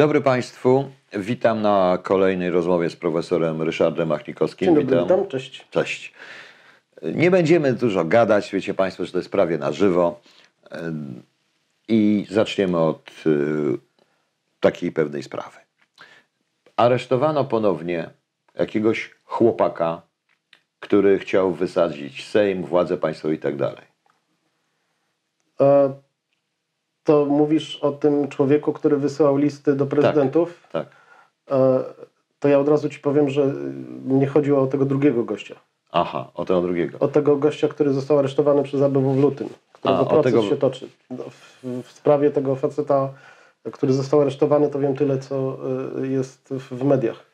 Dobry Państwu. Witam na kolejnej rozmowie z profesorem Ryszardem Machnikowskim. Dzień dobry, witam. witam, cześć. Cześć. Nie będziemy dużo gadać, wiecie Państwo, że to jest prawie na żywo. I zaczniemy od y, takiej pewnej sprawy. Aresztowano ponownie jakiegoś chłopaka, który chciał wysadzić Sejm, władze państwowe i tak dalej. To mówisz o tym człowieku, który wysyłał listy do prezydentów. Tak. E, to ja od razu ci powiem, że nie chodziło o tego drugiego gościa. Aha, o tego drugiego. O tego gościa, który został aresztowany przez ABW w lutym, którego A, proces tego- się toczy. No, w, w sprawie tego faceta, który został aresztowany, to wiem tyle, co e, jest w, mediach.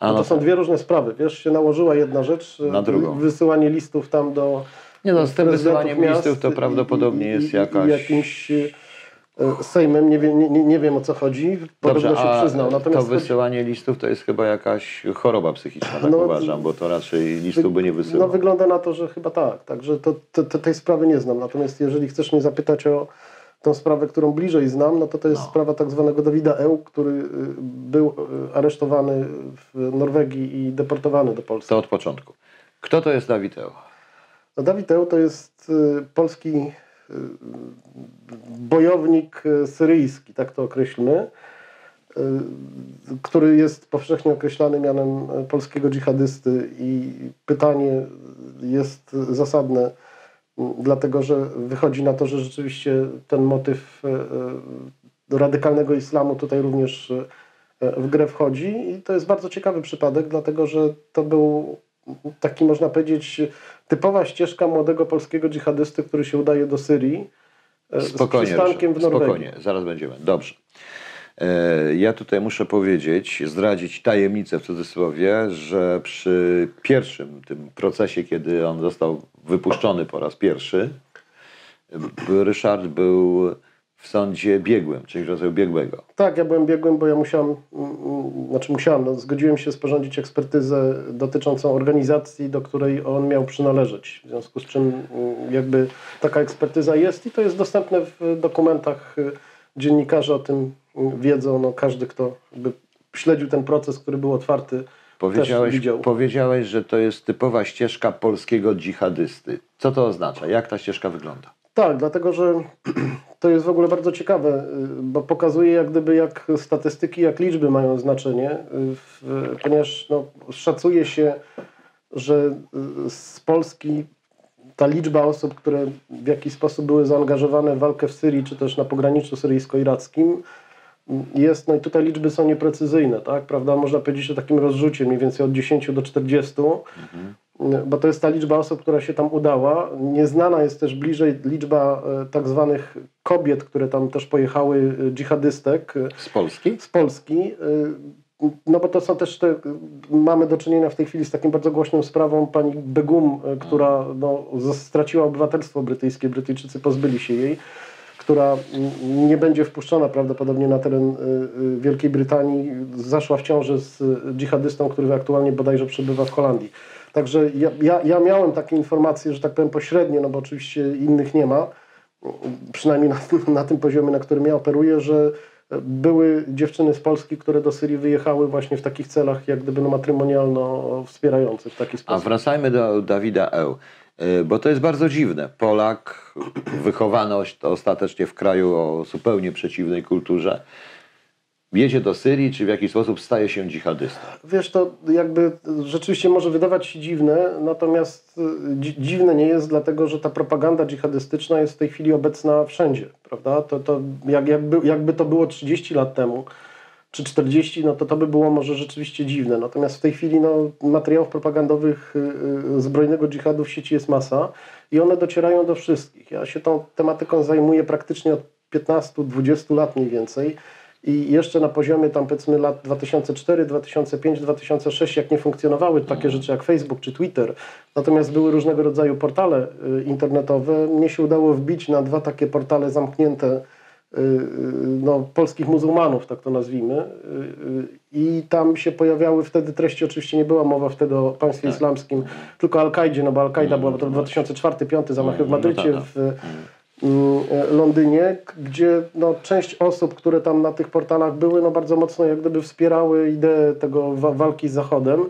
No no to są tak. dwie różne sprawy. Wiesz, się nałożyła jedna rzecz, e, Na drugą. wysyłanie listów tam do Nie no, z tym wysyłaniem listów to prawdopodobnie jest jakaś... Jakimś Sejmem, nie, wie, nie, nie, wiem o co chodzi, podobno Dobrze, się przyznał. to Natomiast chodzi- wysyłanie listów to jest chyba jakaś choroba psychiczna, tak No, uważam, bo to raczej listów by nie no, wysyłał. wygląda na to, że chyba tak. Także to, to, to, tej sprawy nie znam. Natomiast jeżeli chcesz mnie zapytać o tą sprawę, którą bliżej znam, no to to jest No. sprawa tak zwanego Dawida Eł, który y, był y, aresztowany w Norwegii i deportowany do Polski. To od początku. Kto to jest Dawid Eł? No Dawid Eł to jest y, polski bojownik syryjski, tak to określmy, który jest powszechnie określany mianem polskiego dżihadysty i pytanie jest zasadne, dlatego że wychodzi na to, że rzeczywiście ten motyw y, y, radykalnego islamu tutaj również y, w grę wchodzi. I to jest bardzo ciekawy przypadek, dlatego że to był taki można powiedzieć typowa ścieżka młodego polskiego dżihadysty, który się udaje do Syrii e, z Spokojnie, przystankiem w Norwegii. spokojnie, zaraz będziemy. Dobrze. E, Ja tutaj muszę powiedzieć, zdradzić tajemnicę w cudzysłowie, że przy pierwszym tym procesie, kiedy on został wypuszczony po raz pierwszy, Ryszard był w sądzie biegłym, czyli rodzaju biegłego. Tak, ja byłem biegłym, bo ja musiałem, mm, mm, znaczy musiałem, no, zgodziłem się sporządzić ekspertyzę dotyczącą organizacji, do której on miał przynależeć. W związku z czym mm, jakby taka ekspertyza jest i to jest dostępne w dokumentach. y, Dziennikarze o tym wiedzą, no, każdy, kto jakby śledził ten proces, który był otwarty, Powiedziałeś, też widział. powiedziałeś, że to jest typowa ścieżka polskiego dżihadysty. Co to oznacza? Jak ta ścieżka wygląda? Tak, dlatego że to jest w ogóle bardzo ciekawe, y, bo pokazuje jak gdyby jak statystyki, jak liczby mają znaczenie, y, ponieważ no, szacuje się, że y, z Polski ta liczba osób, które w jakiś sposób były zaangażowane w walkę w Syrii, czy też na pograniczu syryjsko-irackim, jest, no i tutaj liczby są nieprecyzyjne, tak, prawda, można powiedzieć o takim rozrzucie mniej więcej od 10 do 40, bo to jest ta liczba osób, która się tam udała. Nieznana jest też bliżej liczba e, tak zwanych kobiet, które tam też pojechały, e, dżihadystek Z Polski? z Polski. e, No bo to są też te, mamy do czynienia w tej chwili z taką bardzo głośną sprawą pani Begum, która no, straciła obywatelstwo brytyjskie, Brytyjczycy pozbyli się jej, która nie będzie wpuszczona prawdopodobnie na teren Wielkiej Brytanii, zaszła w ciąży z dżihadystą, który aktualnie bodajże przebywa w Holandii. Także ja, ja, ja miałem takie informacje, że tak powiem pośrednie, no bo oczywiście innych nie ma, przynajmniej na, tym- na tym poziomie, na którym ja operuję, że były dziewczyny z Polski, które do Syrii wyjechały właśnie w takich celach, jak gdyby no, matrymonialno wspierających w taki A sposób. wracajmy do Dawida Eł, Y, bo to jest bardzo dziwne. Polak, wychowany ostatecznie w kraju o zupełnie przeciwnej kulturze, jedzie do Syrii, czy w jakiś sposób staje się dżihadystą. Wiesz, to jakby rzeczywiście może wydawać się dziwne, natomiast y, dzi- dziwne nie jest, dlatego że ta propaganda dżihadystyczna jest w tej chwili obecna wszędzie, prawda? To, to jak, jakby, jakby to było 30 lat temu, czy 40, no to to by było może rzeczywiście dziwne. Natomiast w tej chwili no, materiałów propagandowych y, y, zbrojnego dżihadu w sieci jest masa i one docierają do wszystkich. Ja się tą tematyką zajmuję praktycznie od 15, 20 lat mniej więcej. I jeszcze na poziomie tam powiedzmy lat 2004, 2005, 2006, jak nie funkcjonowały takie rzeczy jak Facebook czy Twitter, natomiast były różnego rodzaju portale y, internetowe, mnie się udało wbić na dwa takie portale zamknięte y, y, no, polskich muzułmanów, tak to nazwijmy. I tam się pojawiały wtedy treści, oczywiście nie była mowa wtedy o państwie islamskim, tylko Al-Kaidzie, no bo Al-Kaida była to 2004-2005 zamachy w No, no Madrycie, tak, tak. w, mm, Londynie, gdzie no, część osób, które tam na tych portalach były, no bardzo mocno jak gdyby wspierały ideę tego walki z Zachodem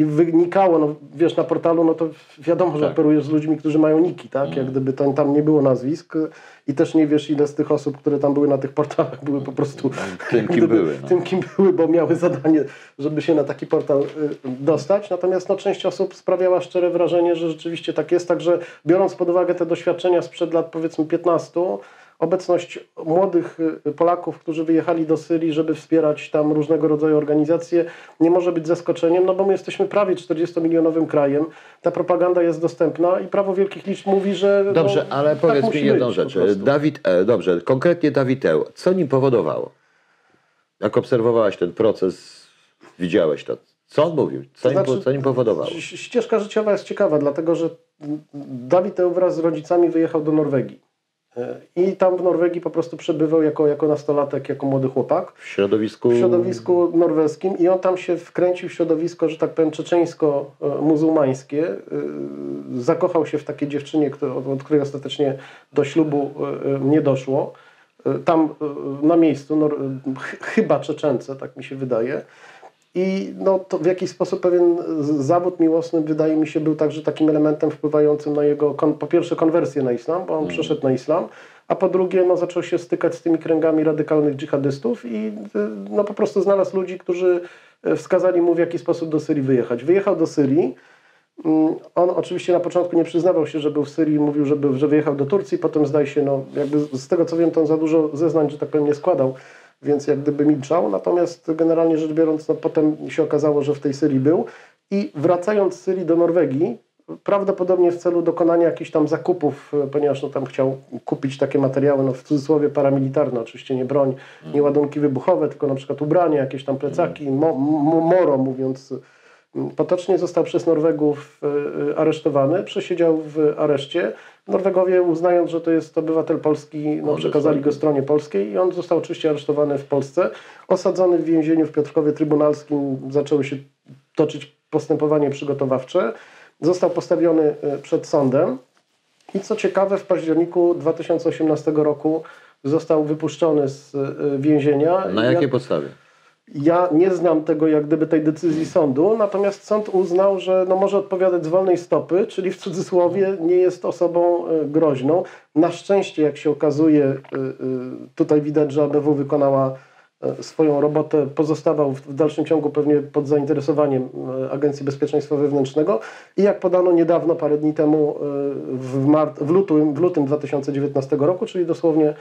i wynikało, no wiesz, na portalu, no to wiadomo, że tak. operujesz z ludźmi, którzy mają niki, tak? Mm. Jak gdyby tam, tam nie było nazwisk i też nie wiesz, ile z tych osób, które tam były na tych portalach, były po prostu tym, kim gdyby, były. No. Tym, kim były, bo miały zadanie, żeby się na taki portal y, dostać. Natomiast no, część osób sprawiała szczere wrażenie, że rzeczywiście tak jest. Także biorąc pod uwagę te doświadczenia sprzed lat powiedzmy 15, obecność młodych y, Polaków, którzy wyjechali do Syrii, żeby wspierać tam różnego rodzaju organizacje, nie może być zaskoczeniem, no bo my jesteśmy prawie 40-milionowym krajem. Ta propaganda jest dostępna i prawo wielkich liczb mówi, że. No, dobrze, no, ale tak powiedz mi jedną rzecz. Dawid E, dobrze, konkretnie Dawid E, co nim powodowało? Jak obserwowałeś ten proces, widziałeś to. Co on mówił? Co, to znaczy, nim, co nim powodowało? Ścieżka życiowa jest ciekawa, dlatego że Dawid wraz z rodzicami wyjechał do Norwegii. I tam w Norwegii po prostu przebywał jako, jako nastolatek, jako młody chłopak. W środowisku... W środowisku norweskim i on tam się wkręcił w środowisko, że tak powiem, czeczeńsko-muzułmańskie. Y, zakochał się w takiej dziewczynie, od której ostatecznie do ślubu y, nie doszło. Y, tam na miejscu, chyba Czeczence, tak mi się wydaje. I no, to w jakiś sposób pewien zawód miłosny wydaje mi się był także takim elementem wpływającym na jego, po pierwsze konwersję na islam, bo on mm. przeszedł na islam, a po drugie no, zaczął się stykać z tymi kręgami radykalnych dżihadystów i y, no, po prostu znalazł ludzi, którzy y, wskazali mu w jaki sposób do Syrii wyjechać. Wyjechał do Syrii, mm, on oczywiście na początku nie przyznawał się, że był w Syrii, mówił, że, był, że wyjechał do Turcji, potem zdaje się, no jakby z tego co wiem, to on za dużo zeznań, że tak powiem, nie składał więc jak gdyby milczał. Natomiast generalnie rzecz biorąc, no potem się okazało, że w tej Syrii był. I wracając z Syrii do Norwegii, prawdopodobnie w celu dokonania jakichś tam zakupów, ponieważ no, tam chciał kupić takie materiały, no, w cudzysłowie paramilitarne, oczywiście nie broń, nie ładunki wybuchowe, tylko na przykład ubranie, jakieś tam plecaki, mo, moro mówiąc potocznie, został przez Norwegów e, aresztowany, przesiedział w areszcie. Norwegowie uznając, że to jest obywatel Polski, no, przekazali go stronie polskiej i on został oczywiście aresztowany w Polsce. Osadzony w więzieniu w Piotrkowie Trybunalskim zaczęły się toczyć postępowanie przygotowawcze. Został postawiony e, przed sądem i co ciekawe w październiku 2018 roku został wypuszczony z e, więzienia. Na jakiej Jak... podstawie? Ja nie znam tego, jak gdyby tej decyzji sądu, natomiast sąd uznał, że no może odpowiadać z wolnej stopy, czyli w cudzysłowie nie jest osobą e, groźną. Na szczęście, jak się okazuje, e, e, tutaj widać, że ABW wykonała swoją robotę, pozostawał w dalszym ciągu pewnie pod zainteresowaniem Agencji Bezpieczeństwa Wewnętrznego i jak podano niedawno, parę dni temu w, mart, w, lutym, w lutym 2019 roku, czyli dosłownie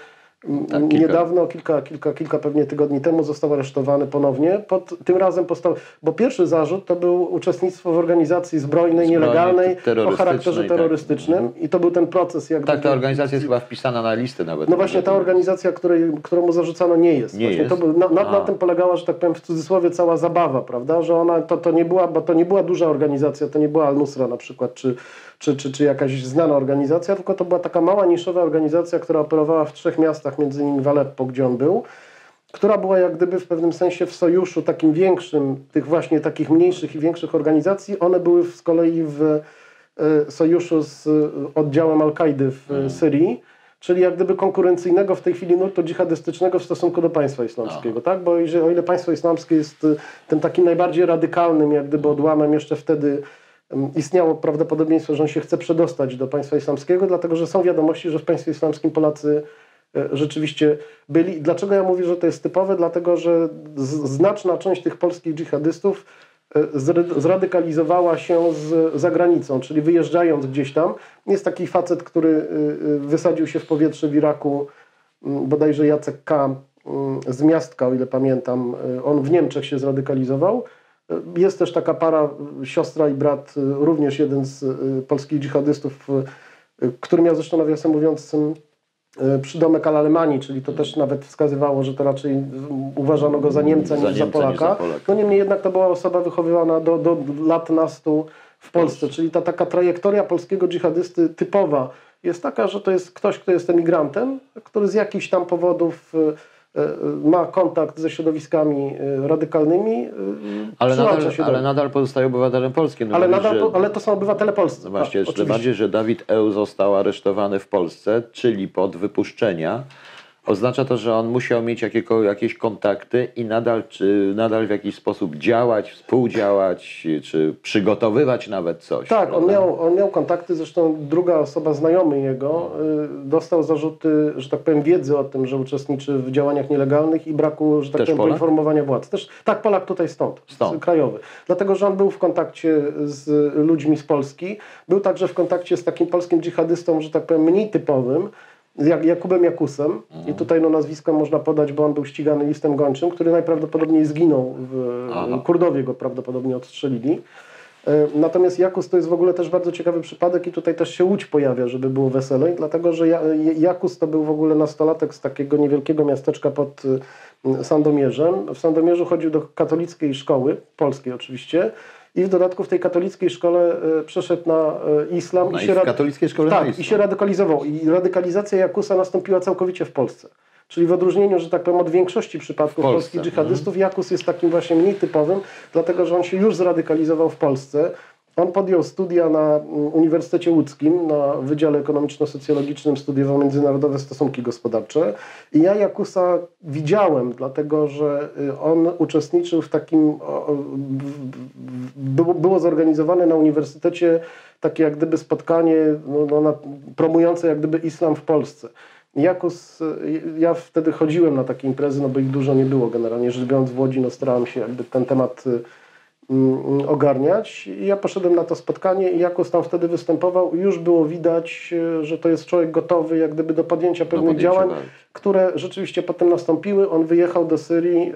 tak, Niedawno, kilka, kilka, kilka pewnie tygodni temu został aresztowany ponownie. Pod, tym razem postał, bo pierwszy zarzut to był uczestnictwo w organizacji zbrojnej, nielegalnej o charakterze tak. terrorystycznym tak. i to był ten proces. Jak tak, ta organizacja jest chyba wpisana na listę nawet. No właśnie ta organizacja, której, którą zarzucano nie jest. Nie jest? To był, na, na, na, tym polegała, że tak powiem w cudzysłowie cała zabawa, prawda? Że ona, to, to, nie była, bo to nie była duża organizacja, to nie była Al-Nusra na przykład, czy czy, czy, czy jakaś znana organizacja, tylko to była taka mała, niszowa organizacja, która operowała w trzech miastach, między innymi w Aleppo, gdzie on był, która była jak gdyby w pewnym sensie w sojuszu takim większym, tych właśnie takich mniejszych i większych organizacji. One były z kolei w e, sojuszu z oddziałem Al-Kaidy w hmm. Syrii, czyli jak gdyby konkurencyjnego w tej chwili nurtu dżihadystycznego w stosunku do państwa islamskiego, tak? Bo jeżeli, o ile państwo islamskie jest e, tym takim najbardziej radykalnym, jak gdyby odłamem jeszcze wtedy istniało prawdopodobieństwo, że on się chce przedostać do państwa islamskiego, dlatego że są wiadomości, że w państwie islamskim Polacy e, rzeczywiście byli. Dlaczego ja mówię, że to jest typowe? Dlatego, że znaczna część tych polskich dżihadystów e, zradykalizowała się z zagranicą, czyli wyjeżdżając gdzieś tam. Jest taki facet, który e, wysadził się w powietrze w Iraku, bodajże Jacek K. z Miastka, o ile pamiętam. On w Niemczech się zradykalizował jest też taka para, siostra i brat, również jeden z y, polskich dżihadystów, y, który miał zresztą nawiasem mówiąc y, przydomek al czyli to też nawet wskazywało, że to raczej uważano go za Niemca za niż Niemca, za Polaka. Niż za No niemniej jednak to była osoba wychowywana do, do lat nastu w Polsce, czyli ta taka trajektoria polskiego dżihadysty typowa jest taka, że to jest ktoś, kto jest emigrantem, który z jakichś tam powodów ma kontakt ze środowiskami radykalnymi, ale nadal, się ale nadal pozostaje obywatelem polskim. No ale, nadal, że... ale to są obywatele polscy. No właśnie, tak, bardziej, że Dawid Eł został aresztowany w Polsce, czyli pod wypuszczenia oznacza to, że on musiał mieć jakieś kontakty i nadal, czy, nadal w jakiś sposób działać, współdziałać, czy przygotowywać nawet coś. Tak, on miał, on miał kontakty, zresztą druga osoba, znajomy jego, y, dostał zarzuty, że tak powiem, wiedzy o tym, że uczestniczy w działaniach nielegalnych i braku, że tak Też powiem, Polak? poinformowania władz. Też, tak, Polak tutaj stąd, stąd, krajowy. Dlatego, że on był w kontakcie z ludźmi z Polski, był także w kontakcie z takim polskim dżihadystą, że tak powiem, mniej typowym, jak Jakubem Jakusem mhm. i tutaj no, nazwisko można podać, bo on był ścigany listem gończym, który najprawdopodobniej zginął. W, Kurdowie go prawdopodobnie odstrzelili. E, natomiast Jakus to jest w ogóle też bardzo ciekawy przypadek i tutaj też się Łódź pojawia, żeby było weselej, dlatego że Jakus to był w ogóle nastolatek z takiego niewielkiego miasteczka pod Sandomierzem. W Sandomierzu chodził do katolickiej szkoły, polskiej oczywiście, i w dodatku w tej katolickiej szkole e, przeszedł na e, islam. No i, się w katolickiej szkole tak, i się radykalizował. I radykalizacja Jakusa nastąpiła całkowicie w Polsce. Czyli w odróżnieniu, że tak powiem, od większości przypadków polskich dżihadystów, mhm. Jakus jest takim właśnie mniej typowym, dlatego że on się już zradykalizował w Polsce. On podjął studia na mm, Uniwersytecie Łódzkim, na Wydziale Ekonomiczno-Socjologicznym, studiował międzynarodowe stosunki gospodarcze. I ja Jakusa widziałem, dlatego że y, on uczestniczył w takim, było zorganizowane na uniwersytecie takie jak gdyby spotkanie no, no, promujące jak gdyby islam w Polsce. Jakus, y, ja wtedy chodziłem na takie imprezy, no bo ich dużo nie było generalnie rzecz biorąc w Łodzi, no starałem się jakby ten temat y, ogarniać. I ja poszedłem na to spotkanie i Jakos tam wtedy występował już było widać, e, że to jest człowiek gotowy jak gdyby do podjęcia pewnych działań, które rzeczywiście potem nastąpiły. On wyjechał do Syrii. E,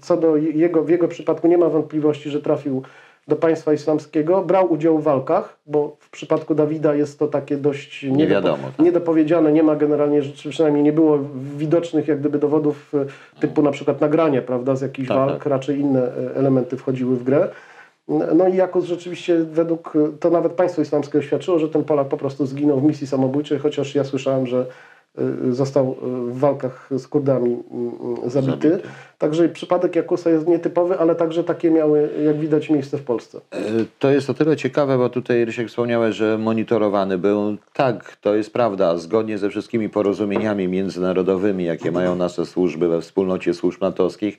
co do jego, w jego przypadku nie ma wątpliwości, że trafił do państwa islamskiego, brał udział w walkach, bo w przypadku Dawida jest to takie dość nie wiadomo, tak. niedopowiedziane, nie ma generalnie, przynajmniej nie było widocznych jak gdyby dowodów e, typu na przykład nagranie, prawda, z jakichś tak, walk, tak. raczej inne e, elementy wchodziły w grę. No i jakoś rzeczywiście według, to nawet państwo islamskie oświadczyło, że ten Polak po prostu zginął w misji samobójczej, chociaż ja słyszałem, że został y, w walkach z Kurdami y, zabity. zabity. Także przypadek Jakusa jest nietypowy, ale także takie miały, jak widać, miejsce w Polsce. To jest o tyle ciekawe, bo tutaj Rysiek wspomniałeś, że monitorowany był. Tak, to jest prawda. Zgodnie ze wszystkimi porozumieniami międzynarodowymi, jakie mają nasze służby we wspólnocie służb natowskich,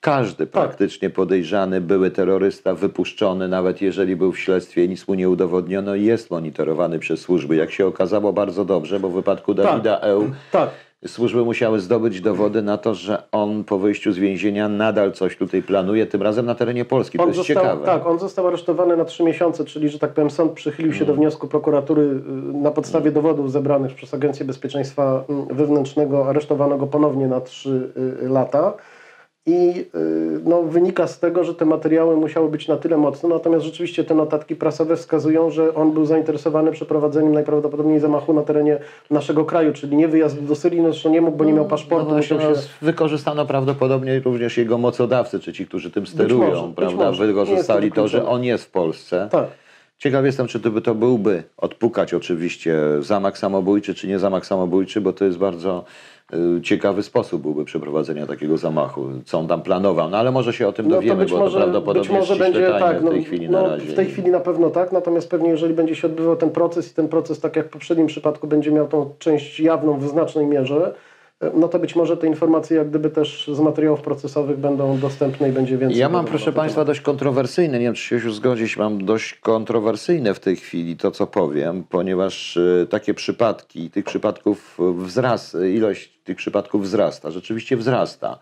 każdy tak. praktycznie podejrzany były terrorysta wypuszczony, nawet jeżeli był w śledztwie, nic mu nie udowodniono, jest monitorowany przez służby. Jak się okazało bardzo dobrze, bo w wypadku tak. Dawida tak. Eł tak. służby musiały zdobyć dowody na to, że on po wyjściu z więzienia nadal coś tutaj planuje, tym razem na terenie Polski. To on jest został, ciekawe. Tak, on został aresztowany na trzy miesiące, czyli, że tak powiem, sąd przychylił się hmm. do wniosku prokuratury y, na podstawie dowodów zebranych przez Agencję Bezpieczeństwa mm, Wewnętrznego, aresztowanego ponownie na trzy y, lata. I y, no, wynika z tego, że te materiały musiały być na tyle mocne, natomiast rzeczywiście te notatki prasowe wskazują, że on był zainteresowany przeprowadzeniem najprawdopodobniej zamachu na terenie naszego kraju, czyli nie wyjazd do Syrii, no zresztą nie mógł, bo nie miał no, paszportu. No, się... no, wykorzystano prawdopodobnie również jego mocodawcy, czy ci, którzy tym sterują, może, prawda? Wykorzystali to, że on jest w Polsce. Tak. Ciekaw jestem, czy to, by to byłby odpukać oczywiście zamach samobójczy, czy nie zamach samobójczy, bo to jest bardzo ciekawy sposób byłby przeprowadzenia takiego zamachu, co on tam planował. No ale może się o tym no, dowiemy, bo może, to prawdopodobnie być może będzie tak, no, w tej chwili no, na razie. W tej chwili na pewno tak, natomiast pewnie jeżeli będzie się odbywał ten proces i ten proces, tak jak w poprzednim przypadku, będzie miał tą część jawną w znacznej mierze, no to być może te informacje jak gdyby też z materiałów procesowych będą dostępne i będzie więcej. Ja mam proszę Państwa dość kontrowersyjne, nie wiem czy się już zgodzić, mam dość kontrowersyjne w tej chwili to co powiem, ponieważ y, takie przypadki, tych przypadków wzrasta, ilość tych przypadków wzrasta, rzeczywiście wzrasta.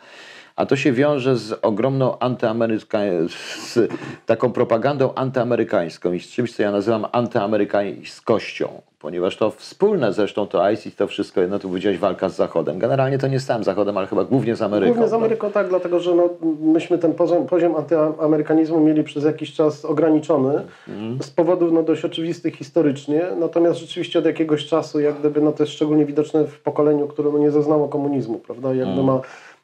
A to się wiąże z ogromną antyamerykańską, z taką propagandą antyamerykańską i z czymś, co ja nazywam antyamerykańskością ponieważ to wspólne zresztą to ISIS, to wszystko jedno, tu powiedziałeś walka z Zachodem. Generalnie to nie z całym Zachodem, ale chyba głównie z Ameryką. Głównie z Ameryką, tak, dlatego że no, myśmy ten poziom, poziom antyamerykanizmu mieli przez jakiś czas ograniczony mm. z powodów no, dość oczywistych historycznie, natomiast rzeczywiście od jakiegoś czasu jak gdyby, no, to jest szczególnie widoczne w pokoleniu, które no, nie zaznało komunizmu, prawda, jakby mm. ma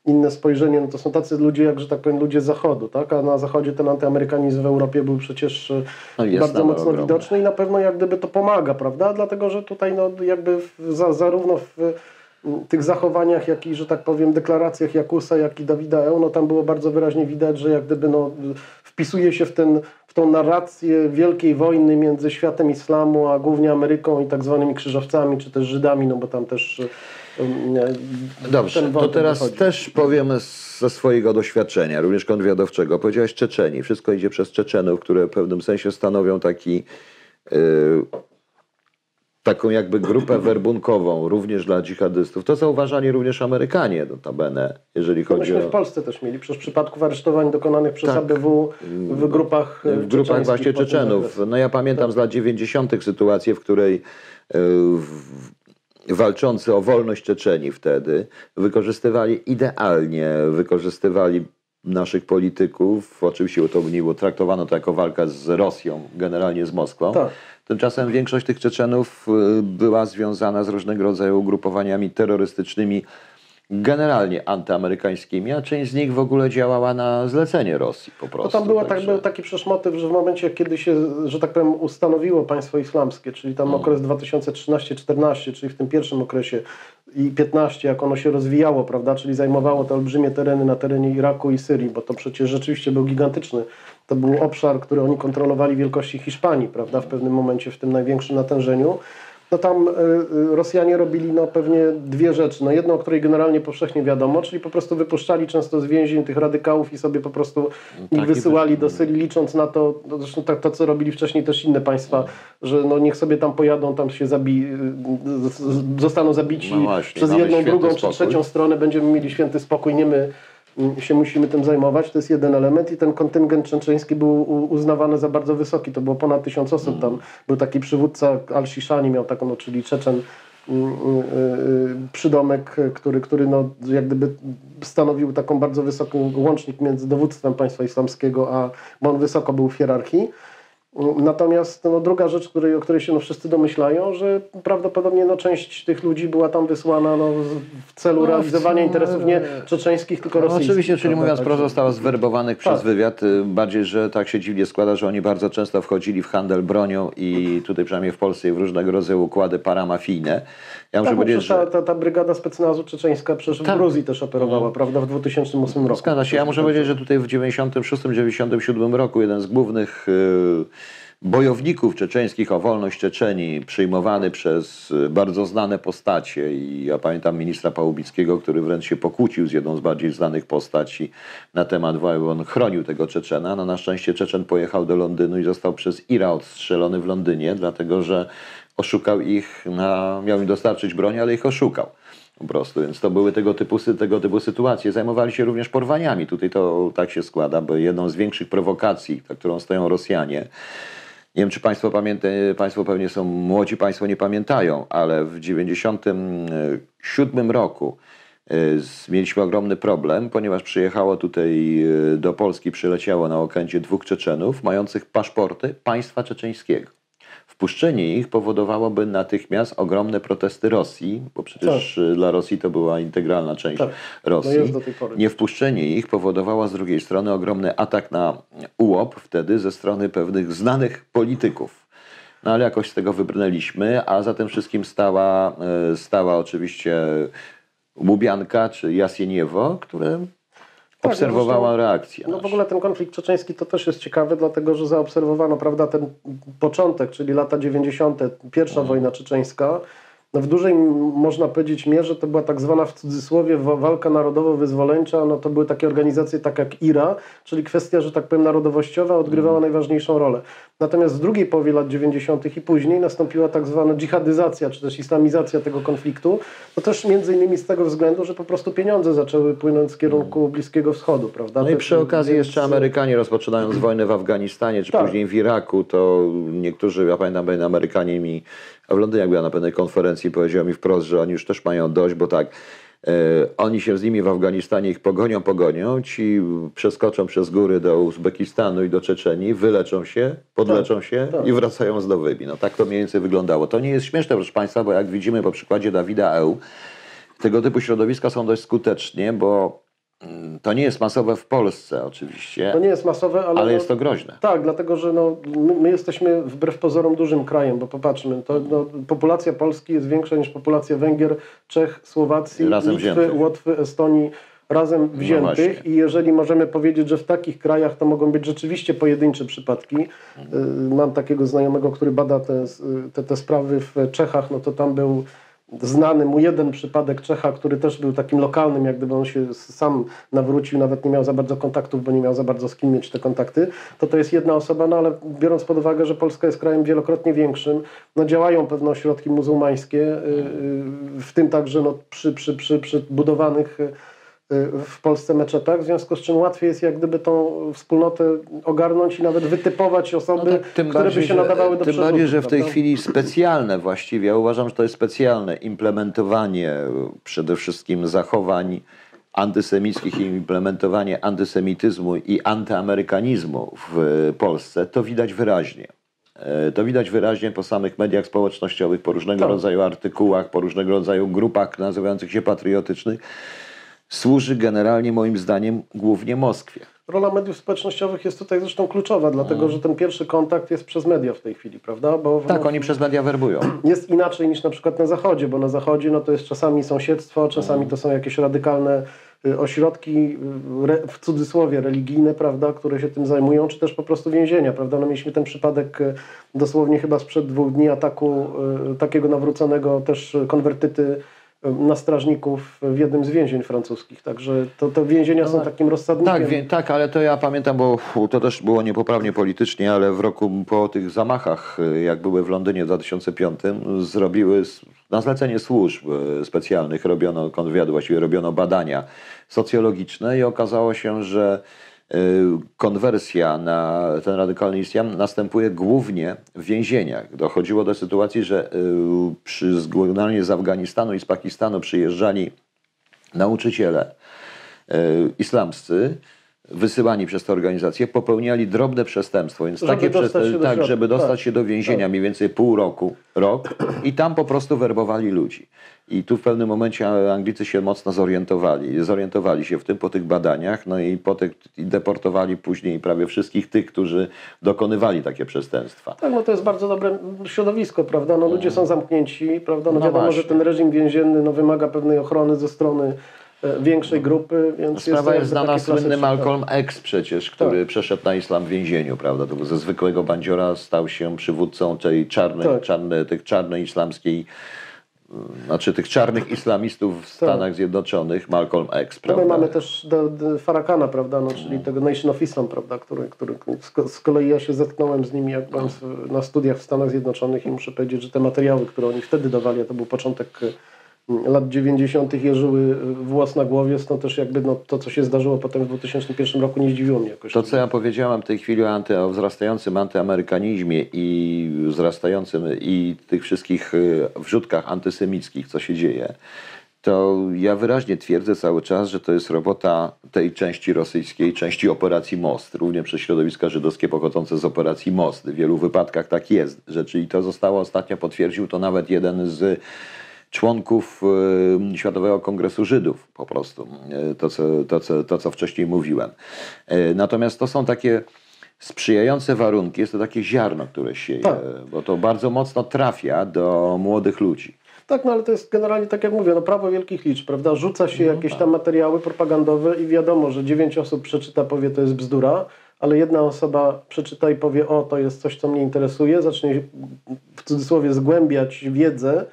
inne spojrzenie, no to są tacy ludzie, jak że tak powiem, ludzie z zachodu, tak? A na zachodzie ten antyamerykanizm w Europie był przecież e, no bardzo mocno ogromny. widoczny i na pewno jak gdyby to pomaga, prawda? Dlatego, że tutaj no jakby w, za, zarówno w tych zachowaniach, jak i, że tak powiem, deklaracjach Jakusa, jak i Dawida Eł, no tam było bardzo wyraźnie widać, że jak gdyby no, wpisuje się w, ten, w tą narrację wielkiej wojny między światem islamu, a głównie Ameryką i tak zwanymi krzyżowcami, czy też Żydami, no bo tam też Dobrze, to teraz też powiem ze swojego doświadczenia, również kontrwywiadowczego. Powiedziałeś Czeczeni. Wszystko idzie przez Czeczenów, które w pewnym sensie stanowią taki yy, taką jakby grupę werbunkową również dla dżihadystów. To zauważali również Amerykanie notabene, jeżeli chodzi Myśmy o... w Polsce też mieli, przez przypadków aresztowań dokonanych przez tak. ABW w grupach W grupach właśnie Czeczenów. No ja pamiętam tak. z lat 90. sytuację, w której yy, w, walczący o wolność Czeczeni wtedy wykorzystywali idealnie, wykorzystywali naszych polityków. Oczywiście to nie było traktowano to jako walka z Rosją, generalnie z Moskwą. Tak. Tymczasem większość tych Czeczenów y, była związana z różnego rodzaju ugrupowaniami terrorystycznymi generalnie antyamerykańskimi, a część z nich w ogóle działała na zlecenie Rosji po prostu. No tam była, tak, był taki przecież motyw, że w momencie, kiedy się, że tak powiem, ustanowiło państwo islamskie, czyli tam hmm. okres 2013-14, czyli w tym pierwszym okresie i 15, jak ono się rozwijało, prawda, czyli zajmowało te olbrzymie tereny na terenie Iraku i Syrii, bo to przecież rzeczywiście był gigantyczny, to był obszar, który oni kontrolowali wielkości Hiszpanii, prawda, w pewnym momencie, w tym największym natężeniu no tam y, y, Rosjanie robili no, pewnie dwie rzeczy. No jedno, o której generalnie powszechnie wiadomo, czyli po prostu wypuszczali często z więzień tych radykałów i sobie po prostu ich tak, wysyłali do Syrii, licząc na to, no zresztą tak, to, co robili wcześniej też inne państwa, że no niech sobie tam pojadą, tam się zabi zostaną zabici no właśnie, przez jedną, drugą spokój. czy trzecią stronę, będziemy mieli święty spokój, nie my się musimy tym zajmować. To jest jeden element i ten kontyngent czeczeński był uznawany za bardzo wysoki. To było ponad tysiąc osób. Tam był taki przywódca Al-Shishani, miał taką, no, czyli Czeczen, mm, mm, y, przydomek, który, który no, jak gdyby stanowił taką bardzo wysoką łącznik między dowództwem państwa islamskiego, a bo on wysoko był w hierarchii. Natomiast no, druga rzecz, której, o której się no, wszyscy domyślają, że prawdopodobnie no, część tych ludzi była tam wysłana no, w celu no, realizowania interesów nie czeczeńskich, tylko no, rosyjskich. Oczywiście, czyli mówiąc prosto, została zwerbowanych przez tak. wywiad. Y, bardziej, że tak się dziwnie składa, że oni bardzo często wchodzili w handel bronią i tutaj przynajmniej w Polsce w różnego rodzaju układy paramafijne. Ja muszę tak, powiedzieć, że... ta, ta, brygada specnazu czeczeńska przecież tak. w Gruzji też operowała, mm. prawda, w 2008 roku. Zgadza się. Ja muszę powiedzieć, że tutaj w 96-97 roku jeden z głównych yy, bojowników czeczeńskich o wolność Czeczenii, przyjmowany przez y, bardzo znane postacie i ja pamiętam ministra Pałubickiego, który wręcz się pokłócił z jedną z bardziej znanych postaci na temat wojny, on chronił tego Czeczena. No na szczęście Czeczen pojechał do Londynu i został przez Ira odstrzelony w Londynie, dlatego że oszukał ich, na, miał im dostarczyć broń, ale ich oszukał. Po prostu, więc to były tego typu, tego typu sytuacje. Zajmowali się również porwaniami. Tutaj to tak się składa, bo jedną z większych prowokacji, za którą stoją Rosjanie, nie wiem, czy Państwo pamiętają, Państwo pewnie są młodzi, Państwo nie pamiętają, ale w 1997 roku e, mieliśmy ogromny problem, ponieważ przyjechało tutaj e, do Polski, przyleciało na okręcie dwóch Czeczenów mających paszporty państwa czeczeńskiego. Wpuszczenie ich powodowałoby natychmiast ogromne protesty Rosji, bo przecież tak. dla Rosji to była integralna część tak. Rosji. No Niewpuszczenie ich powodowało z drugiej strony ogromny atak na ułop wtedy ze strony pewnych znanych polityków. No ale jakoś z tego wybrnęliśmy, a za tym wszystkim stała, e, stała oczywiście Łubianka czy Jasieniewo, które tak, obserwowała no reakcję. No w ogóle ten konflikt czeczeński to też jest ciekawy, dlatego że zaobserwowano prawda, ten początek, czyli lata 90., pierwsza mhm. wojna czeczeńska, w dużej, można powiedzieć, mierze to była tak zwana w cudzysłowie walka narodowo-wyzwoleńcza. No to były takie organizacje tak jak IRA, czyli kwestia, że tak powiem, narodowościowa odgrywała mm. najważniejszą rolę. Natomiast w drugiej połowie lat 90. i później nastąpiła tak zwana dżihadyzacja, czy też islamizacja tego konfliktu. To też między innymi z tego względu, że po prostu pieniądze zaczęły płynąć z kierunku mm. Bliskiego Wschodu, prawda? No i przy okazji więc... jeszcze Amerykanie rozpoczynając wojnę w Afganistanie, czy tak. później w Iraku, to niektórzy, ja pamiętam, Amerykanie mi a w Londynie jak była na pewnej konferencji powiedział mi wprost, że oni już też mają dość, bo tak, e, oni się z nimi w Afganistanie ich pogonią, pogonią, ci przeskoczą przez góry do Uzbekistanu i do Czeczenii, wyleczą się, podleczą tak, się tak. i wracają zdobymi. No tak to mniej więcej wyglądało. To nie jest śmieszne, proszę Państwa, bo jak widzimy po przykładzie Dawida Eł, tego typu środowiska są dość skutecznie, bo To nie jest masowe w Polsce oczywiście, To nie jest masowe, ale, ale no, jest to groźne. Tak, dlatego że no, my, my jesteśmy wbrew pozorom dużym krajem, bo popatrzmy, to, no, populacja Polski jest większa niż populacja Węgier, Czech, Słowacji, Razem Litwy, wziętych. Łotwy, Estonii razem wziętych właśnie. i jeżeli możemy powiedzieć, że w takich krajach to mogą być rzeczywiście pojedyncze przypadki. Y, Mam takiego znajomego, który bada te, te, te sprawy w Czechach, no to tam był znany mu jeden przypadek Czecha, który też był takim lokalnym, jak gdyby on się sam nawrócił, nawet nie miał za bardzo kontaktów, bo nie miał za bardzo z kim mieć te kontakty, to to jest jedna osoba, no ale biorąc pod uwagę, że Polska jest krajem wielokrotnie większym, no działają pewne ośrodki muzułmańskie, y, y, w tym także no, przy, przy, przy, przy budowanych w Polsce meczetach, w związku z czym łatwiej jest jak gdyby tą wspólnotę ogarnąć i nawet wytypować osoby, No tak, które by się nadawały do Tym bardziej, że w tej prawda? chwili specjalne właściwie, ja uważam, że to jest specjalne implementowanie przede wszystkim zachowań antysemickich i implementowanie antysemityzmu i antyamerykanizmu w Polsce, to widać wyraźnie. To widać wyraźnie po samych mediach społecznościowych, po różnego Tak. rodzaju artykułach, po różnego rodzaju grupach nazywających się patriotycznych. Służy generalnie moim zdaniem głównie Moskwie. Rola mediów społecznościowych jest tutaj zresztą kluczowa, dlatego Mm. że ten pierwszy kontakt jest przez media w tej chwili, prawda? Bo Tak, no, oni przez media werbują. jest inaczej niż na przykład na Zachodzie, bo na Zachodzie no to jest czasami sąsiedztwo, czasami to są jakieś radykalne y, ośrodki, y, w cudzysłowie religijne, prawda, które się tym zajmują, czy też po prostu więzienia, prawda? No mieliśmy ten przypadek y, dosłownie chyba sprzed dwóch dni ataku takiego nawróconego też konwertyty na strażników w jednym z więzień francuskich. Także to, to więzienia są takim rozsadnikiem. Tak, wie, tak, ale to ja pamiętam, bo to też było niepoprawnie politycznie, ale w roku po tych zamachach, y, jak były w Londynie w 2005, zrobiły na zlecenie służb y, specjalnych, robiono kontrwywiadu, właściwie robiono badania socjologiczne i okazało się, że konwersja na ten radykalny islam następuje głównie w więzieniach. Dochodziło do sytuacji, że y, przy, generalnie z Afganistanu i z Pakistanu przyjeżdżali nauczyciele e, islamscy wysyłani przez te organizacje popełniali drobne przestępstwo, więc Żeby takie do tak, żeby dostać tak. się do więzienia mniej więcej pół roku, rok i tam po prostu werbowali ludzi. I tu w pewnym momencie Anglicy się mocno zorientowali, zorientowali się w tym po tych badaniach, no i po tych, i deportowali później prawie wszystkich tych, którzy dokonywali takie przestępstwa. Tak, no to jest bardzo dobre środowisko, prawda? No ludzie są zamknięci, prawda? No, No wiadomo, właśnie. że ten reżim więzienny no, wymaga pewnej ochrony ze strony większej grupy, więc Sprawa jest znana, słynny tak. Malcolm X przecież, który przeszedł na islam w więzieniu, prawda? To ze zwykłego bandziora stał się przywódcą tej czarnej, Tak. czarnej, tych czarnej islamskiej, y, znaczy tych czarnych islamistów w Stanach Zjednoczonych, Malcolm X, No prawda? mamy też do, do Farakana, prawda, no, czyli tego Nation of Islam, prawda, który, który z, ko- z kolei ja się zetknąłem z nimi jak byłem na studiach w Stanach Zjednoczonych i muszę powiedzieć, że te materiały, które oni wtedy dawali, to był początek e, lat 90. jeżyły e, włos na głowie, stąd też jakby no, to, co się zdarzyło potem w 2001 roku nie zdziwiło mnie jakoś. To, co ja powiedziałem w tej chwili o, anty, o wzrastającym antyamerykanizmie i wzrastającym i tych wszystkich y, wrzutkach antysemickich, co się dzieje, to ja wyraźnie twierdzę cały czas, że to jest robota tej części rosyjskiej, części operacji Most, również przez środowiska żydowskie pochodzące z operacji Most. W wielu wypadkach tak jest, że czyli to zostało ostatnio potwierdził to nawet jeden z członków y, Światowego Kongresu Żydów, po prostu, y, to co, to, co, to, co wcześniej mówiłem. Y, Natomiast to są takie sprzyjające warunki, jest to takie ziarno, które sieje, Tak. bo to bardzo mocno trafia do młodych ludzi. Tak, no ale to jest generalnie, tak jak mówię, no prawo wielkich liczb, prawda? Rzuca się No jakieś tak. tam materiały propagandowe i wiadomo, że dziewięć osób przeczyta, powie to jest bzdura, ale jedna osoba przeczyta i powie o, to jest coś, co mnie interesuje, zacznie w cudzysłowie zgłębiać wiedzę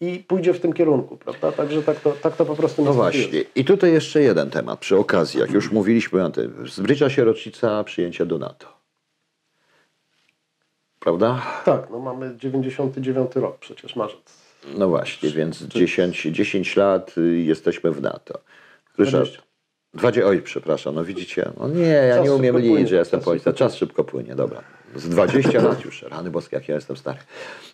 i pójdzie w tym kierunku, prawda? Także tak to, tak to po prostu No właśnie. I tutaj jeszcze jeden temat przy okazji, jak już mówiliśmy o tym. Zbliża się rocznica przyjęcia do NATO. Prawda? Tak, no mamy 99 rok przecież, marzec. No właśnie, więc 10, 10 lat y, jesteśmy w NATO. Ryszard. 20. 20, oj, przepraszam, no widzicie. No nie, ja Czas nie umiem liczyć, że jestem szybko Czas szybko płynie, dobra. Z 20 lat już, rany boskie, jak ja jestem stary.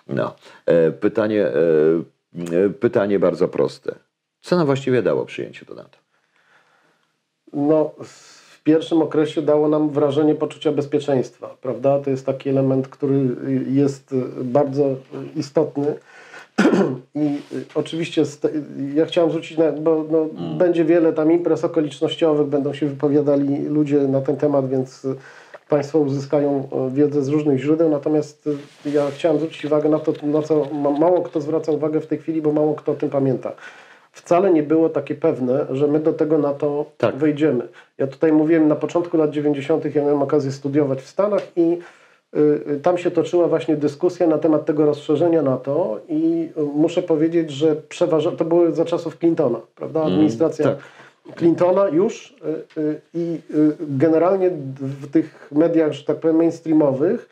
No, e, pytanie, e, e, pytanie bardzo proste. Co nam właściwie dało przyjęcie do NATO? No, w pierwszym okresie dało nam wrażenie poczucia bezpieczeństwa, prawda? To jest taki element, który jest bardzo istotny I y, oczywiście ja chciałem zwrócić, na, bo no, Mm. będzie wiele tam imprez okolicznościowych, będą się wypowiadali ludzie na ten temat, więc y, Państwo uzyskają wiedzę z różnych źródeł. Natomiast y, ja chciałem zwrócić uwagę na to, na co ma, mało kto zwraca uwagę w tej chwili, bo mało kto o tym pamięta. Wcale nie było takie pewne, że my do tego NATO Tak. wejdziemy. Ja tutaj mówiłem na początku lat 90., ja miałem okazję studiować w Stanach i tam się toczyła właśnie dyskusja na temat tego rozszerzenia NATO i y, muszę powiedzieć, że przeważa, to były za czasów Clintona, prawda? Administracja tak. Clintona już y, y, i y, generalnie w tych mediach, że tak powiem, mainstreamowych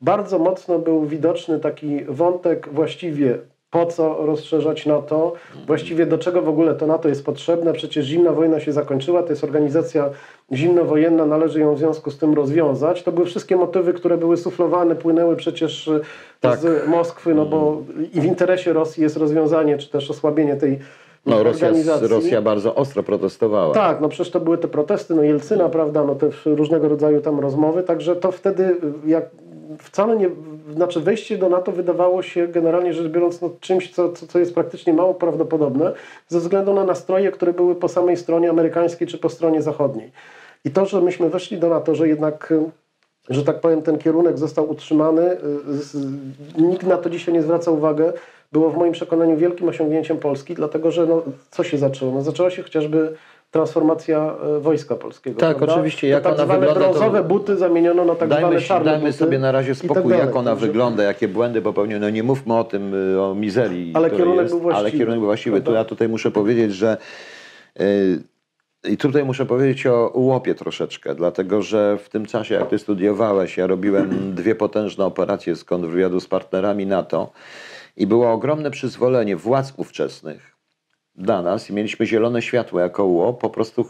bardzo mocno był widoczny taki wątek właściwie po co rozszerzać NATO, właściwie do czego w ogóle to NATO jest potrzebne. Przecież zimna wojna się zakończyła, to jest organizacja zimnowojenna, należy ją w związku z tym rozwiązać. To były wszystkie motywy, które były suflowane, płynęły przecież y, Tak. z Moskwy, no bo i w interesie Rosji jest rozwiązanie, czy też osłabienie tej No, Rosja. Rosja bardzo ostro protestowała. Tak, no przecież to były te protesty, no Jelcyna, prawda, no te różnego rodzaju tam rozmowy, także to wtedy jak wcale nie, znaczy wejście do NATO wydawało się generalnie rzecz biorąc no, czymś, co, co, co jest praktycznie mało prawdopodobne ze względu na nastroje, które były po samej stronie amerykańskiej czy po stronie zachodniej. I to, że myśmy weszli do NATO, że jednak że tak powiem, ten kierunek został utrzymany. y, Nikt na to dzisiaj nie zwraca uwagi. Było w moim przekonaniu wielkim osiągnięciem Polski, dlatego że no, co się zaczęło? No, zaczęła się chociażby transformacja e, Wojska Polskiego. Tak, prawda? oczywiście. Jak tak ona zwane wygląda, to- brązowe buty zamieniono na tak Dajmy, zwane czarne dajmy buty. sobie na razie tak spokój, dalej. jak ona Także- wygląda, jakie błędy popełnił. No nie mówmy o tym, y, o mizerii, Ale kierunek jest, był właściwy, ale kierunek był właściwy. To prawda? ja tutaj muszę powiedzieć, że y, i tutaj muszę powiedzieć o ułopie troszeczkę, dlatego że w tym czasie, jak ty studiowałeś, ja robiłem dwie potężne operacje z kontrwywiadu z partnerami NATO i było ogromne przyzwolenie władz ówczesnych dla nas i mieliśmy zielone światło jako UO, po prostu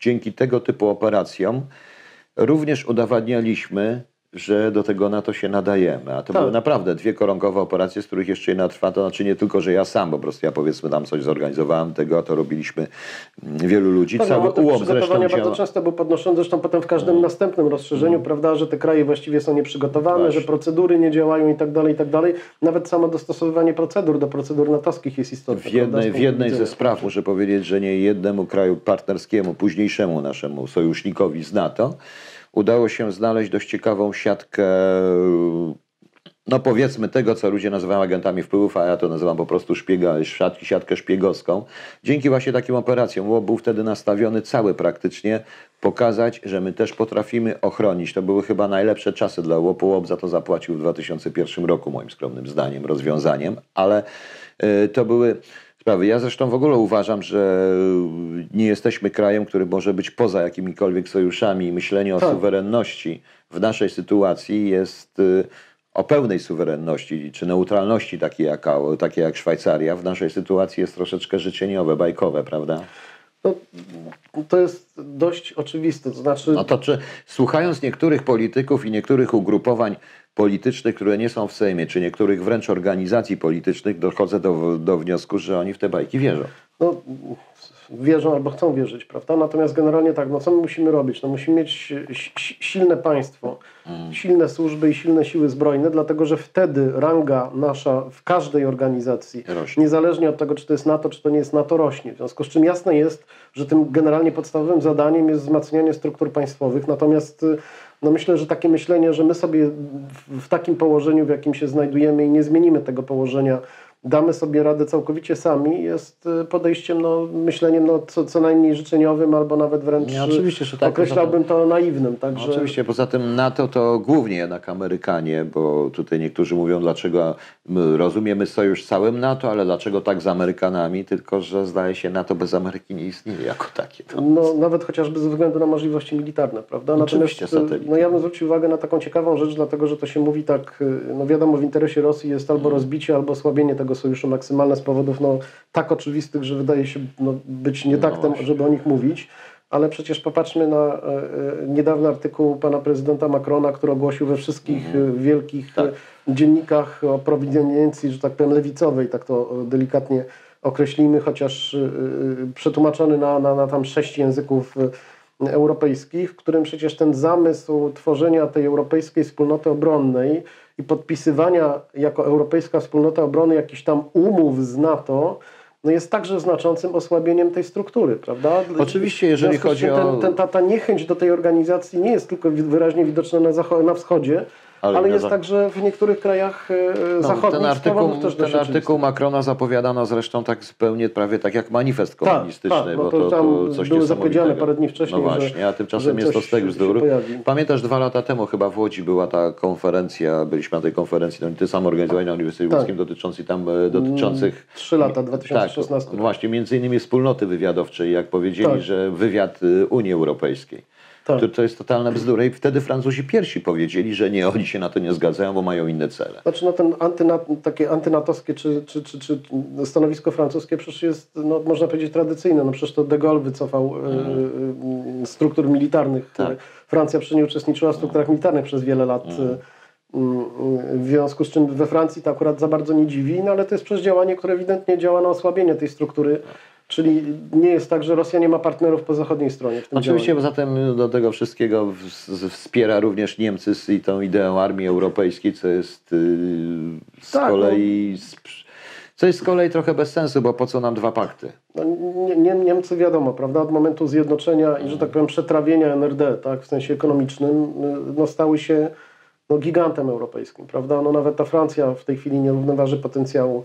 dzięki tego typu operacjom również udowadnialiśmy, że do tego NATO się nadajemy. A to Tak. były naprawdę dwie koronkowe operacje, z których jeszcze jedna trwa. To znaczy nie tylko, że ja sam, po prostu ja powiedzmy tam coś zorganizowałem tego, a to robiliśmy mm, wielu ludzi. Tak, Cały no, ułom zresztą bardzo działa. często był podnoszony, zresztą potem w każdym następnym rozszerzeniu, prawda, że te kraje właściwie są nieprzygotowane, Właśnie. że procedury nie działają i tak dalej, i tak dalej. Nawet samo dostosowywanie procedur do procedur natowskich jest istotne. W jednej, w jednej ze spraw muszę powiedzieć, że nie jednemu kraju partnerskiemu, późniejszemu naszemu sojusznikowi z NATO, udało się znaleźć dość ciekawą siatkę, no powiedzmy tego, co ludzie nazywają agentami wpływów, a ja to nazywam po prostu szpiega, siatkę szpiegowską. Dzięki właśnie takim operacjom był wtedy nastawiony cały praktycznie pokazać, że my też potrafimy ochronić. To były chyba najlepsze czasy dla UOP. UOP za to zapłacił w 2001 roku, moim skromnym zdaniem, rozwiązaniem, ale y, to były sprawy. Ja zresztą w ogóle uważam, że nie jesteśmy krajem, który może być poza jakimikolwiek sojuszami myślenie o Tak. suwerenności w naszej sytuacji jest y, o pełnej suwerenności czy neutralności takiej jak, takiej jak Szwajcaria w naszej sytuacji jest troszeczkę życzeniowe, bajkowe, prawda? No, to jest dość oczywiste, to znaczy... No to czy słuchając niektórych polityków i niektórych ugrupowań politycznych, które nie są w Sejmie, czy niektórych wręcz organizacji politycznych, dochodzę do, do wniosku, że oni w te bajki wierzą. no, wierzą albo chcą wierzyć, prawda? Natomiast generalnie tak, no co my musimy robić? No musimy mieć si- si- silne państwo, silne służby i silne siły zbrojne, dlatego że wtedy ranga nasza w każdej organizacji, Rośnie. niezależnie od tego, czy to jest NATO, czy to nie jest NATO, rośnie. W związku z czym jasne jest, że tym generalnie podstawowym zadaniem jest wzmacnianie struktur państwowych, natomiast y, no myślę, że takie myślenie, że my sobie w, takim położeniu, w jakim się znajdujemy i nie zmienimy tego położenia, damy sobie radę całkowicie sami, jest y, podejściem, no, myśleniem no, co, co najmniej życzeniowym, albo nawet wręcz Nie, oczywiście, że tak, określałbym to naiwnym. Także... Oczywiście, poza tym NATO to głównie jednak Amerykanie, bo tutaj niektórzy mówią, dlaczego my rozumiemy sojusz z całym NATO, ale dlaczego tak z Amerykanami, tylko że zdaje się NATO bez Ameryki nie istnieje jako takie. To No, nawet chociażby ze względu na możliwości militarne, prawda? Oczywiście, Natomiast, satelity. no ja bym zwrócił uwagę na taką ciekawą rzecz, dlatego że to się mówi tak, y, no wiadomo, w interesie Rosji jest albo rozbicie, albo osłabienie tego sojuszu maksymalne z powodów no, tak oczywistych, że wydaje się no, być nie No właśnie. żeby o nich mówić. Ale przecież popatrzmy na e, e, niedawny artykuł pana prezydenta Macrona, który ogłosił we wszystkich e, wielkich Tak. dziennikach o prowiniencji, że tak powiem, lewicowej, tak to delikatnie określimy, chociaż przetłumaczony na, na, na tam sześć języków europejskich, w którym przecież ten zamysł tworzenia tej europejskiej wspólnoty obronnej i podpisywania jako Europejska Wspólnota Obrony jakichś tam umów z NATO, no jest także znaczącym osłabieniem tej struktury, prawda? Oczywiście, jeżeli chodzi ten, o... Ten, ta, ta niechęć do tej organizacji nie jest tylko wyraźnie widoczna na, na wschodzie, ale, ale jest za... także w niektórych krajach e, no, zachodnich. Ten artykuł, ten artykuł Macrona zapowiadano zresztą tak zupełnie, prawie tak jak manifest tak, komunistyczny, tak, tak, bo to, to, to coś były zapowiedziane parę dni wcześniej. No właśnie, że, a tymczasem jest to z tego bzdur. Pamiętasz, dwa lata temu chyba w Łodzi była ta konferencja, byliśmy na tej konferencji, no, ty sam organizowany na Uniwersytecie tak. Łódzkim dotyczącej tam, e, dotyczących... Trzy lata, 2016. Tak, właśnie, między innymi wspólnoty wywiadowczej, jak powiedzieli, tak. że wywiad y, Unii Europejskiej tak. to, to jest totalna bzdura. I wtedy Francuzi pierwsi powiedzieli, że nie, oni się na to nie zgadzają, bo mają inne cele. Znaczy no ten antynat, takie antynatowskie czy, czy, czy, czy stanowisko francuskie przecież jest, no, można powiedzieć, tradycyjne. No przecież to de Gaulle wycofał y, struktur militarnych. Tak. Francja przy nie uczestniczyła w strukturach militarnych przez wiele lat. Mm. W związku z czym we Francji to akurat za bardzo nie dziwi, no ale to jest przecież działanie, które ewidentnie działa na osłabienie tej struktury. Czyli nie jest tak, że Rosja nie ma partnerów po zachodniej stronie. Oczywiście działaniu. zatem do tego wszystkiego wspiera również Niemcy i tą ideą armii europejskiej, co jest y, z tak, kolei. No. Co jest z kolei trochę bez sensu, bo po co nam dwa pakty? No, nie, Niemcy wiadomo, prawda, od momentu zjednoczenia i, że tak powiem, przetrawienia NRD, tak, w sensie ekonomicznym, y, no, stały się no, gigantem europejskim, prawda? No, nawet ta Francja w tej chwili nie równoważy potencjału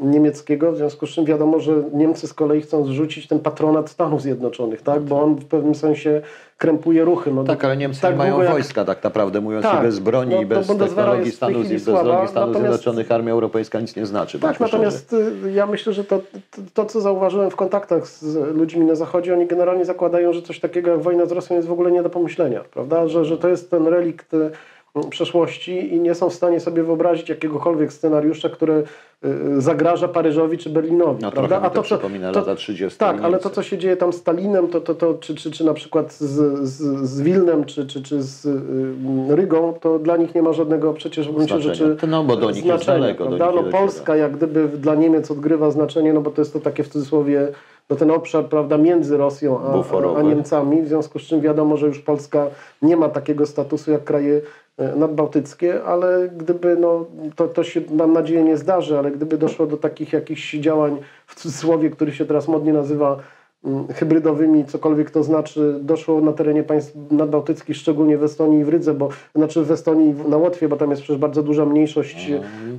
niemieckiego, w związku z czym wiadomo, że Niemcy z kolei chcą zrzucić ten patronat Stanów Zjednoczonych, tak? bo on w pewnym sensie krępuje ruchy. No, tak, ale Niemcy tak nie mają wojska tak naprawdę, mówiąc tak, bez broni no, i bez technologii Stanów, bez Stanów natomiast, Zjednoczonych armia europejska nic nie znaczy. Tak, natomiast szczerze. Y, ja myślę, że to, to, to, co zauważyłem w kontaktach z ludźmi na Zachodzie, oni generalnie zakładają, że coś takiego jak wojna z Rosją jest w ogóle nie do pomyślenia, prawda? Że, że to jest ten relikt przeszłości i nie są w stanie sobie wyobrazić jakiegokolwiek scenariusza, który y, zagraża Paryżowi czy Berlinowi. No, prawda? A to, to przypomina to, lata 30. Tak, ale to, co się dzieje tam z Stalinem, to, to, to, czy, czy, czy na przykład z, z, z Wilnem, czy, czy, czy z y, Rygą, to dla nich nie ma żadnego przecież w gruncie rzeczy No, bo do nich znaczenia, jest daleko. Prawda? No, Polska jak gdyby dla Niemiec odgrywa znaczenie, no bo to jest to takie w cudzysłowie no ten obszar prawda, między Rosją a, a, Niemcami, w związku z czym wiadomo, że już Polska nie ma takiego statusu jak kraje nadbałtyckie, ale gdyby, no, to, to się mam nadzieję nie zdarzy, ale gdyby doszło do takich jakichś działań w cudzysłowie, który się teraz modnie nazywa mm, hybrydowymi, cokolwiek to znaczy, doszło na terenie państw nadbałtyckich, szczególnie w Estonii i w Rydze, bo znaczy w Estonii na Łotwie, bo tam jest przecież bardzo duża mniejszość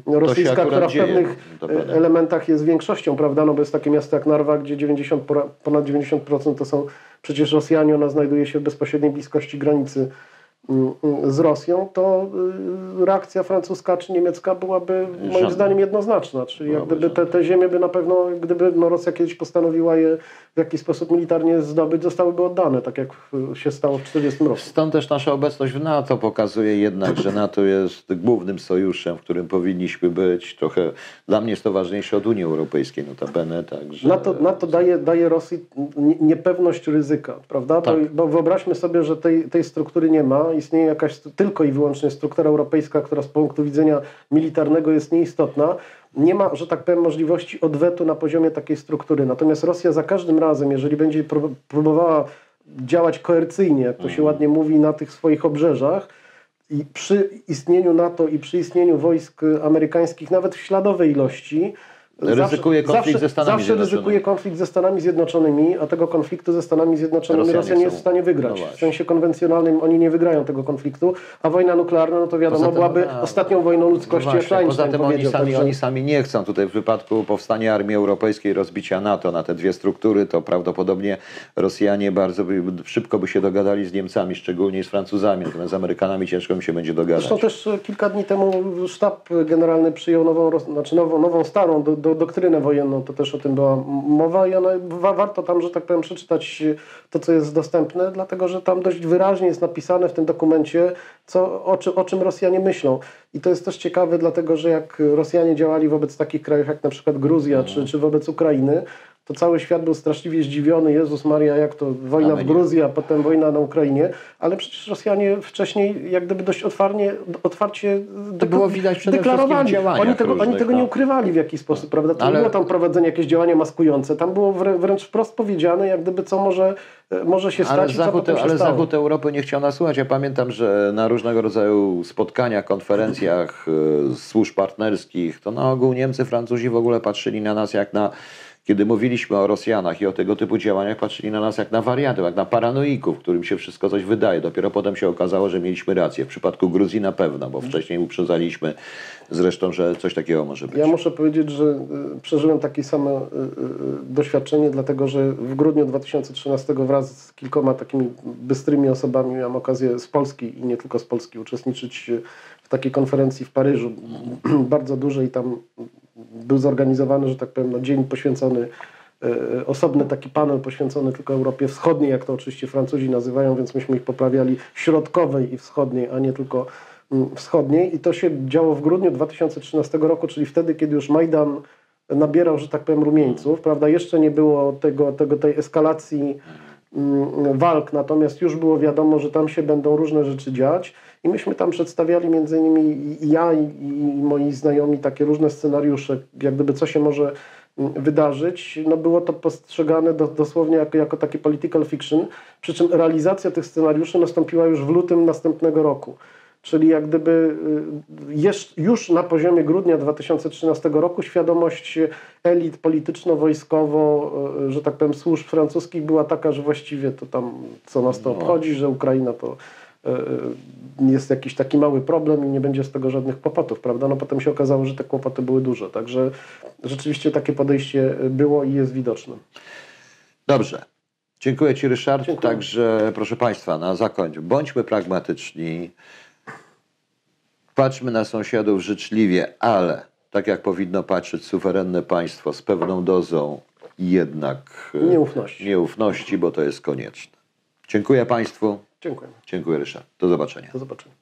no, rosyjska, która w pewnych e, elementach jest większością, prawda, no bo jest takie miasto jak Narwa, gdzie 90, ponad 90% to są przecież Rosjanie, ona znajduje się w bezpośredniej bliskości granicy z Rosją, to y, reakcja francuska czy niemiecka byłaby moim Żadne. zdaniem jednoznaczna. Czyli jak gdyby te, te ziemie by na pewno, gdyby no Rosja kiedyś postanowiła je w jakiś sposób militarnie zdobyć, zostałyby oddane, tak jak się stało w 1940 roku. Stąd też nasza obecność w NATO pokazuje jednak, że NATO jest głównym sojuszem, w którym powinniśmy być. Trochę dla mnie jest to ważniejsze od Unii Europejskiej notabene. Także... NATO, NATO daje, daje Rosji niepewność ryzyka, prawda? Tak. Bo, bo wyobraźmy sobie, że tej, tej struktury nie ma istnieje jakaś tylko i wyłącznie struktura europejska, która z punktu widzenia militarnego jest nieistotna, nie ma, że tak powiem, możliwości odwetu na poziomie takiej struktury. Natomiast Rosja za każdym razem, jeżeli będzie próbowała działać koercyjnie, jak to się mhm. ładnie mówi, na tych swoich obrzeżach, i przy istnieniu NATO i przy istnieniu wojsk amerykańskich, nawet w śladowej ilości, Ryzykuje konflikt zawsze, ze Stanami zawsze ryzykuje konflikt ze Stanami Zjednoczonymi, a tego konfliktu ze Stanami Zjednoczonymi Rosjanie Rosja nie jest w stanie wygrać. No w sensie konwencjonalnym oni nie wygrają tego konfliktu, a wojna nuklearna, no to wiadomo, tym, byłaby a, ostatnią wojną ludzkości, no właśnie, Poza tym oni sami, także... oni sami nie chcą. Tutaj w wypadku powstania Armii Europejskiej, rozbicia NATO na te dwie struktury, to prawdopodobnie Rosjanie bardzo by, szybko by się dogadali z Niemcami, szczególnie z Francuzami, natomiast z Amerykanami ciężko im się będzie dogadać. Zresztą też kilka dni temu sztab generalny przyjął nową, znaczy nową, nową starą do, do, doktrynę wojenną, to też o tym była mowa i ona, warto tam, że tak powiem, przeczytać to, co jest dostępne, dlatego że tam dość wyraźnie jest napisane w tym dokumencie, co, o, czy, o czym Rosjanie myślą. I to jest też ciekawe, dlatego że jak Rosjanie działali wobec takich krajów jak na przykład Gruzja czy, czy wobec Ukrainy, to cały świat był straszliwie zdziwiony. Jezus Maria, jak to wojna Amen. w Gruzji, a potem wojna na Ukrainie. Ale przecież Rosjanie wcześniej jak gdyby dość otwarcie, otwarcie To było widać przede deklarowali. Oni tego, oni różnych, tego no. nie ukrywali w jakiś sposób, prawda? To Ale- nie było tam prowadzenie jakieś działania maskujące. Tam było wrę- wręcz wprost powiedziane, jak gdyby co może, e, może się stać Ale, Zachód, się ale. Zachód Europy nie chciał nas słuchać. Ja pamiętam, że na różnego rodzaju spotkaniach, konferencjach e, służb partnerskich, to na ogół Niemcy, Francuzi w ogóle patrzyli na nas jak na, kiedy mówiliśmy o Rosjanach i o tego typu działaniach, patrzyli na nas jak na wariatów, jak na paranoików, którym się wszystko coś wydaje. Dopiero potem się okazało, że mieliśmy rację. W przypadku Gruzji na pewno, bo wcześniej uprzedzaliśmy zresztą, że coś takiego może być. Ja muszę powiedzieć, że y, przeżyłem takie samo y, y, doświadczenie, dlatego że w grudniu 2013 wraz z kilkoma takimi bystrymi osobami miałem okazję z Polski i nie tylko z Polski uczestniczyć w takiej konferencji w Paryżu, bardzo dużej. Tam był zorganizowany, że tak powiem, no, dzień poświęcony y, osobny taki panel poświęcony tylko Europie Wschodniej, jak to oczywiście Francuzi nazywają, więc myśmy ich poprawiali środkowej i wschodniej, a nie tylko mm, wschodniej. I to się działo w grudniu 2013 roku, czyli wtedy, kiedy już Majdan nabierał, że tak powiem, rumieńców, prawda? Jeszcze nie było tego, tego, tej eskalacji walk, natomiast już było wiadomo, że tam się będą różne rzeczy dziać i myśmy tam przedstawiali między innymi i- ja i, moi znajomi takie różne scenariusze, jak gdyby co się może mm, wydarzyć. No było to postrzegane do, dosłownie jako, jako takie political fiction, przy czym realizacja tych scenariuszy nastąpiła już w lutym następnego roku. Czyli jak gdyby y, już na poziomie grudnia 2013 roku świadomość elit polityczno-wojskowo, y, że tak powiem, służb francuskich była taka, że właściwie to tam co nas to No. obchodzi, że Ukraina to y, y, jest jakiś taki mały problem i nie będzie z tego żadnych kłopotów, prawda? No potem się okazało, że te kłopoty były duże, także rzeczywiście takie podejście było i jest widoczne. Dobrze. Dziękuję Ci, Ryszard. Dziękuję. Także, proszę Państwa, na zakończenie, bądźmy pragmatyczni. Patrzmy na sąsiadów życzliwie, ale tak jak powinno patrzeć suwerenne państwo z pewną dozą jednak e, Nieufności. nieufności, bo to jest konieczne. Dziękuję Państwu. Dziękuję. Dziękuję Ryszard. Do zobaczenia. Do zobaczenia.